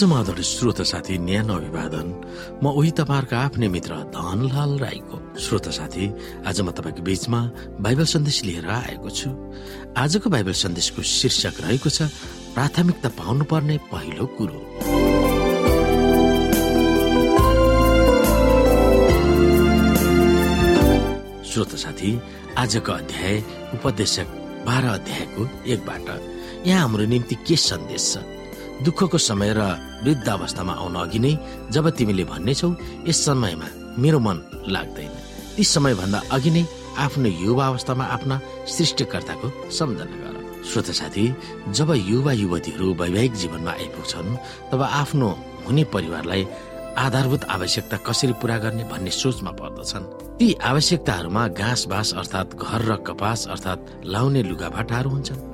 समाधान श्रोता साथी न्यानो अभिवादन म उही तपाईँहरूको आफ्नै मित्र धनलाल राईको। श्रोता साथी आज म तपाईँको बीचमा बाइबल सन्देश लिएर आएको छु। आजको बाइबल सन्देशको शीर्षक रहेको छ प्राथमिकता पाउनुपर्ने पहिलो कुरो। श्रोता साथी आजको अध्याय उपदेशक बाह्र अध्यायको एकबाट। यहाँ हाम्रो निम्ति के सन्देश छ? दुःखको समय र वृद्ध अवस्थामा आउन अघि नै जब तिमीले भन्नेछौ यस समयमा मेरो मन लाग्दैन। ती समयभन्दा अघि नै आफ्नो युवा अवस्थामा आफ्ना सृष्टिकर्ताको सम्झना गर। श्रोता साथी जब युवा युवतीहरू वैवाहिक जीवनमा आइपुग्छन् तब आफ्नो हुने परिवारलाई आधारभूत आवश्यकता कसरी पूरा गर्ने भन्ने सोचमा पर्दछन्। ती आवश्यकताहरूमा घाँस बाँस अर्थात् घर र कपास अर्थात् लाउने लुगाफाटाहरू हुन्छन्।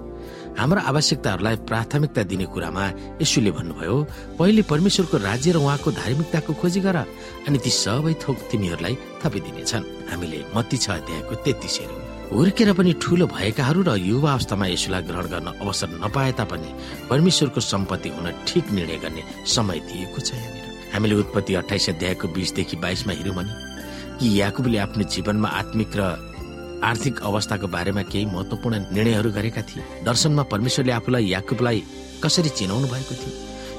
हाम्रा आवश्यकताहरूलाई प्राथमिकता दिने कुरामा यसुले भन्नुभयो पहिले परमेश्वरको राज्य र उहाँको धार्मिकताको खोजी गर अनि ती सबै थोक तिमीहरूलाई थपिदिनेछन्। हामीले मत्ती छ अध्यायको तेत्तिस हेरौँ। हुर्केर पनि ठूलो भएकाहरू र युवा अवस्थामा यसुलाई ग्रहण गर्न अवसर नपाए तापनि परमेश्वरको सम्पत्ति हुन ठिक निर्णय गर्ने समय दिएको छ यहाँनिर। हामीले उत्पत्ति अठाइस अध्यायको बिसदेखि बाइसमा हेऱ्यौँ भने कि याकुबले आफ्नो जीवनमा आत्मिक र आर्थिक अवस्थाको बारेमा केही महत्वपूर्ण निर्णयहरू गरेका थिए। दर्शनमा परमेश्वरले आफूलाई याकुबलाई कसरी चिनाउनु भएको थियो?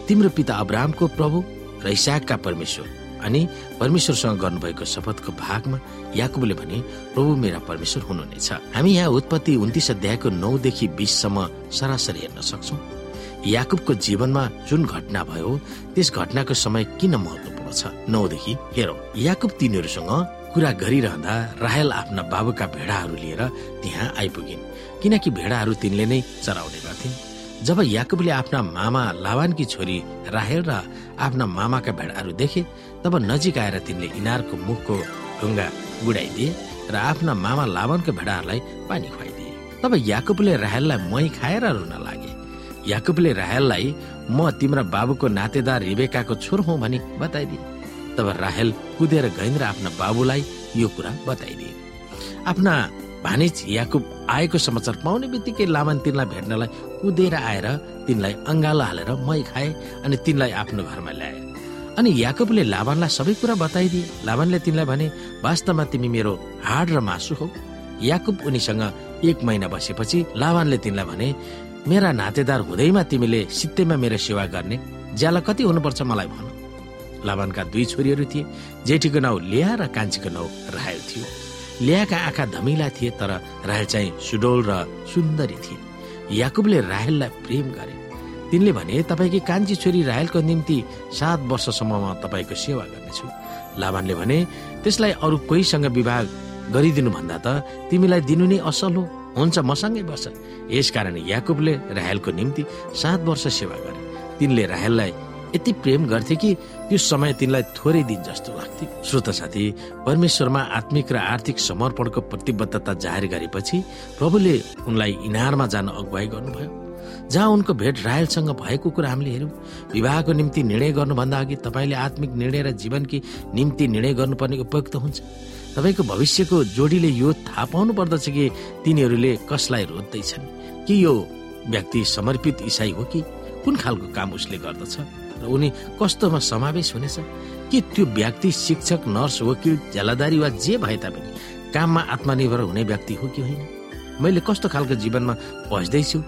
तिम्रो पिता अब्राहमको प्रभु र इसाकका परमेश्वर अनि परमेश्वरसँग गर्नुभएको शपथको भागमा याकुबले भने प्रभु मेरा परमेश्वर हुनुहुनेछ। हामी यहाँ उत्पत्ति उन्तिस अध्यायको नौदेखि बिससम्म सरासरी हेर्न सक्छौ। याकुबको जीवनमा जुन घटना भयो त्यस घटनाको समय किन महत्वपूर्ण छ? नौदेखि हेरौँ। याकुब तिनीहरूसँग कुरा गरिरहँदा राहेल आफ्ना बाबुका भेडाहरू लिएर त्यहाँ आइपुगिन्। किनकि भेडाहरू तिनले नै चराउने गर्थिन्। जब याकुबले आफ्ना मामा लावानकी छोरी राहेल र आफ्ना मामाका भेडाहरू देखे तब नजिक आएर तिनले इनारको मुखको ढुङ्गा गुडाइदिए र आफ्ना मामा लावानका भेडाहरूलाई पानी खुवाइदिए। तब याकुबले राहेललाई मही खाएर रुन लागे। याकुबले राहेललाई म तिम्रा बाबुको नातेदार रिबेकाको छोर हुँ भनी बताइदिए। तब राहेल कुदेर गइन् र आफ्ना बाबुलाई यो कुरा बताइदिए। आफ्ना भानिज याकुब आएको समाचार पाउने बित्तिकै लामान तिनलाई भेट्नलाई कुदेर आएर तिनलाई अङ्गालो हालेर मै खाए अनि तिनलाई आफ्नो घरमा ल्याए। अनि याकुबले लाभानलाई सबै कुरा बताइदिए। लाभानले तिनलाई भने वास्तवमा तिमी मेरो हाड र मासु हौ। याकुब उनीसँग एक महिना बसेपछि लाभानले तिनलाई भने मेरा नातेदार हुँदैमा तिमीले सित्तैमा मेरो सेवा गर्ने। ज्याला कति हुनुपर्छ मलाई भन। लाभानका दुई छोरीहरू थिए। जेठीको नाउँ लेहा र कान्छीको नाउँ राहेल थियो। लेहाका आँखा धमिला थिए तर राहेल चाहिँ सुडोल र सुन्दरी थिए याकुबले राहेललाई प्रेम गरे। तिनले भने तपाईँकी कान्छी छोरी राहेलको निम्ति सात वर्षसम्म म तपाईँको सेवा गर्नेछु। लाभानले भने त्यसलाई अरू कोहीसँग विवाह गरिदिनु भन्दा त तिमीलाई दिनु नै असल हो। हुन्छ मसँगै बस। यसकारण याकुबले राहेलको निम्ति सात वर्ष सेवा गरे। तिनले राहेललाई यति प्रेम गर्थे कि त्यो समय तिनलाई थोरै दिन जस्तो लाग्थ्यो। श्रोत साथी परमेश्वरमा आत्मिक र आर्थिक समर्पणको प्रतिबद्धता जाहेर गरेपछि प्रभुले उनलाई इनारमा जान अगुवाई गर्नुभयो। जहाँ उनको भेट रायलसँग भएको कुरा हामीले हेऱ्यौँ विवाहको निम्ति निर्णय गर्नुभन्दा अघि तपाईँले आत्मिक निर्णय र जीवनकी निम्ति निर्णय गर्नुपर्ने उपयुक्त हुन्छ। तपाईँको भविष्यको जोडीले यो थाहा पाउनु पर्दछ कि तिनीहरूले कसलाई रोज्दैछन्? कि यो व्यक्ति समर्पित इसाई हो कि? कुन खालको काम उसले गर्दछ? र उनी कस्तोमा समावेश हुनेछ कि त्यो व्यक्ति शिक्षक नर्स वकिल झेलादारी वा जे भए तापनि काममा आत्मनिर्भर हुने व्यक्ति हो कि होइन? मैले कस्तो खालको जीवनमा पस्दैछु?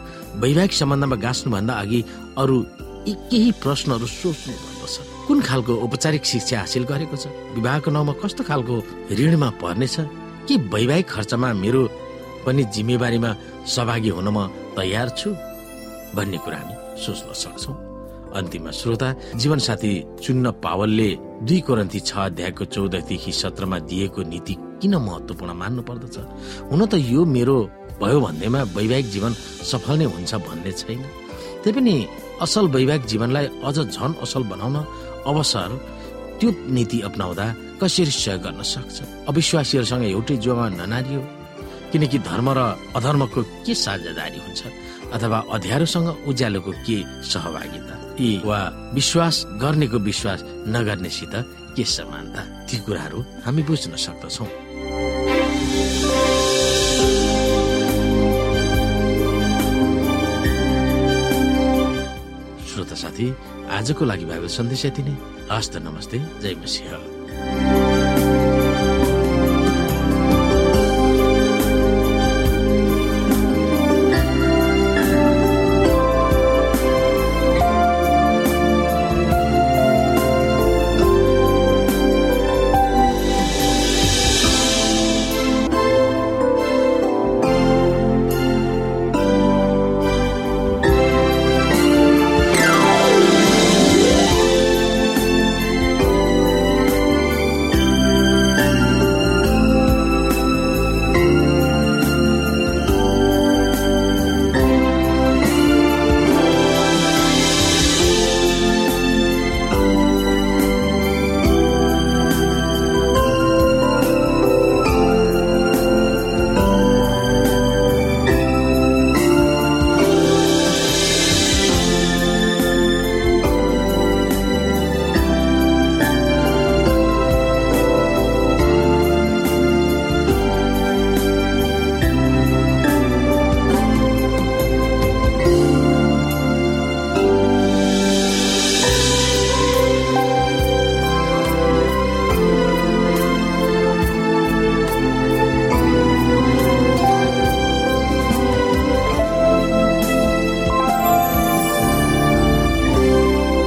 वैवाहिक सम्बन्धमा गाँच्नुभन्दा अघि अरू केही प्रश्नहरू सोच्नु पर्दछ। कुन खालको औपचारिक शिक्षा हासिल गरेको छ? विवाहको नाउँमा कस्तो खालको ऋणमा पर्नेछ के वैवाहिक खर्चमा मेरो पनि जिम्मेवारीमा सहभागी हुन म तयार छु? भन्ने कुरा हामी सोच्न सक्छौँ। अन्तिममा श्रोता जीवन साथी चुन्न पावलले दुई कोरन्ती छ अध्यायको चौधदेखि सत्रमा दिएको नीति किन महत्वपूर्ण मान्नु पर्दछ हुन त यो मेरो भयो भन्दैमा वैवाहिक जीवन सफल नै हुन्छ भन्ने छैन। त्यही पनि असल वैवाहिक जीवनलाई अझ झन असल बनाउन अवसर त्यो नीति अप्नाउँदा कसरी सहयोग गर्न सक्छ? अविश्वासीहरूसँग एउटै जोमा ननारियो। किनकि धर्म र अधर्मको के साझेदारी हुन्छ? अथवा अध्यारोसँग उज्यालोको के सहभागिता? यी वा विश्वास गर्नेको विश्वास नगर्नेसित के समानता ती कुराहरू हामी बुझ्न सक्दछौ। श्रोता साथी आजको लागि बाइबल सन्देश यति नै। हस्त नमस्ते जय मसिंह।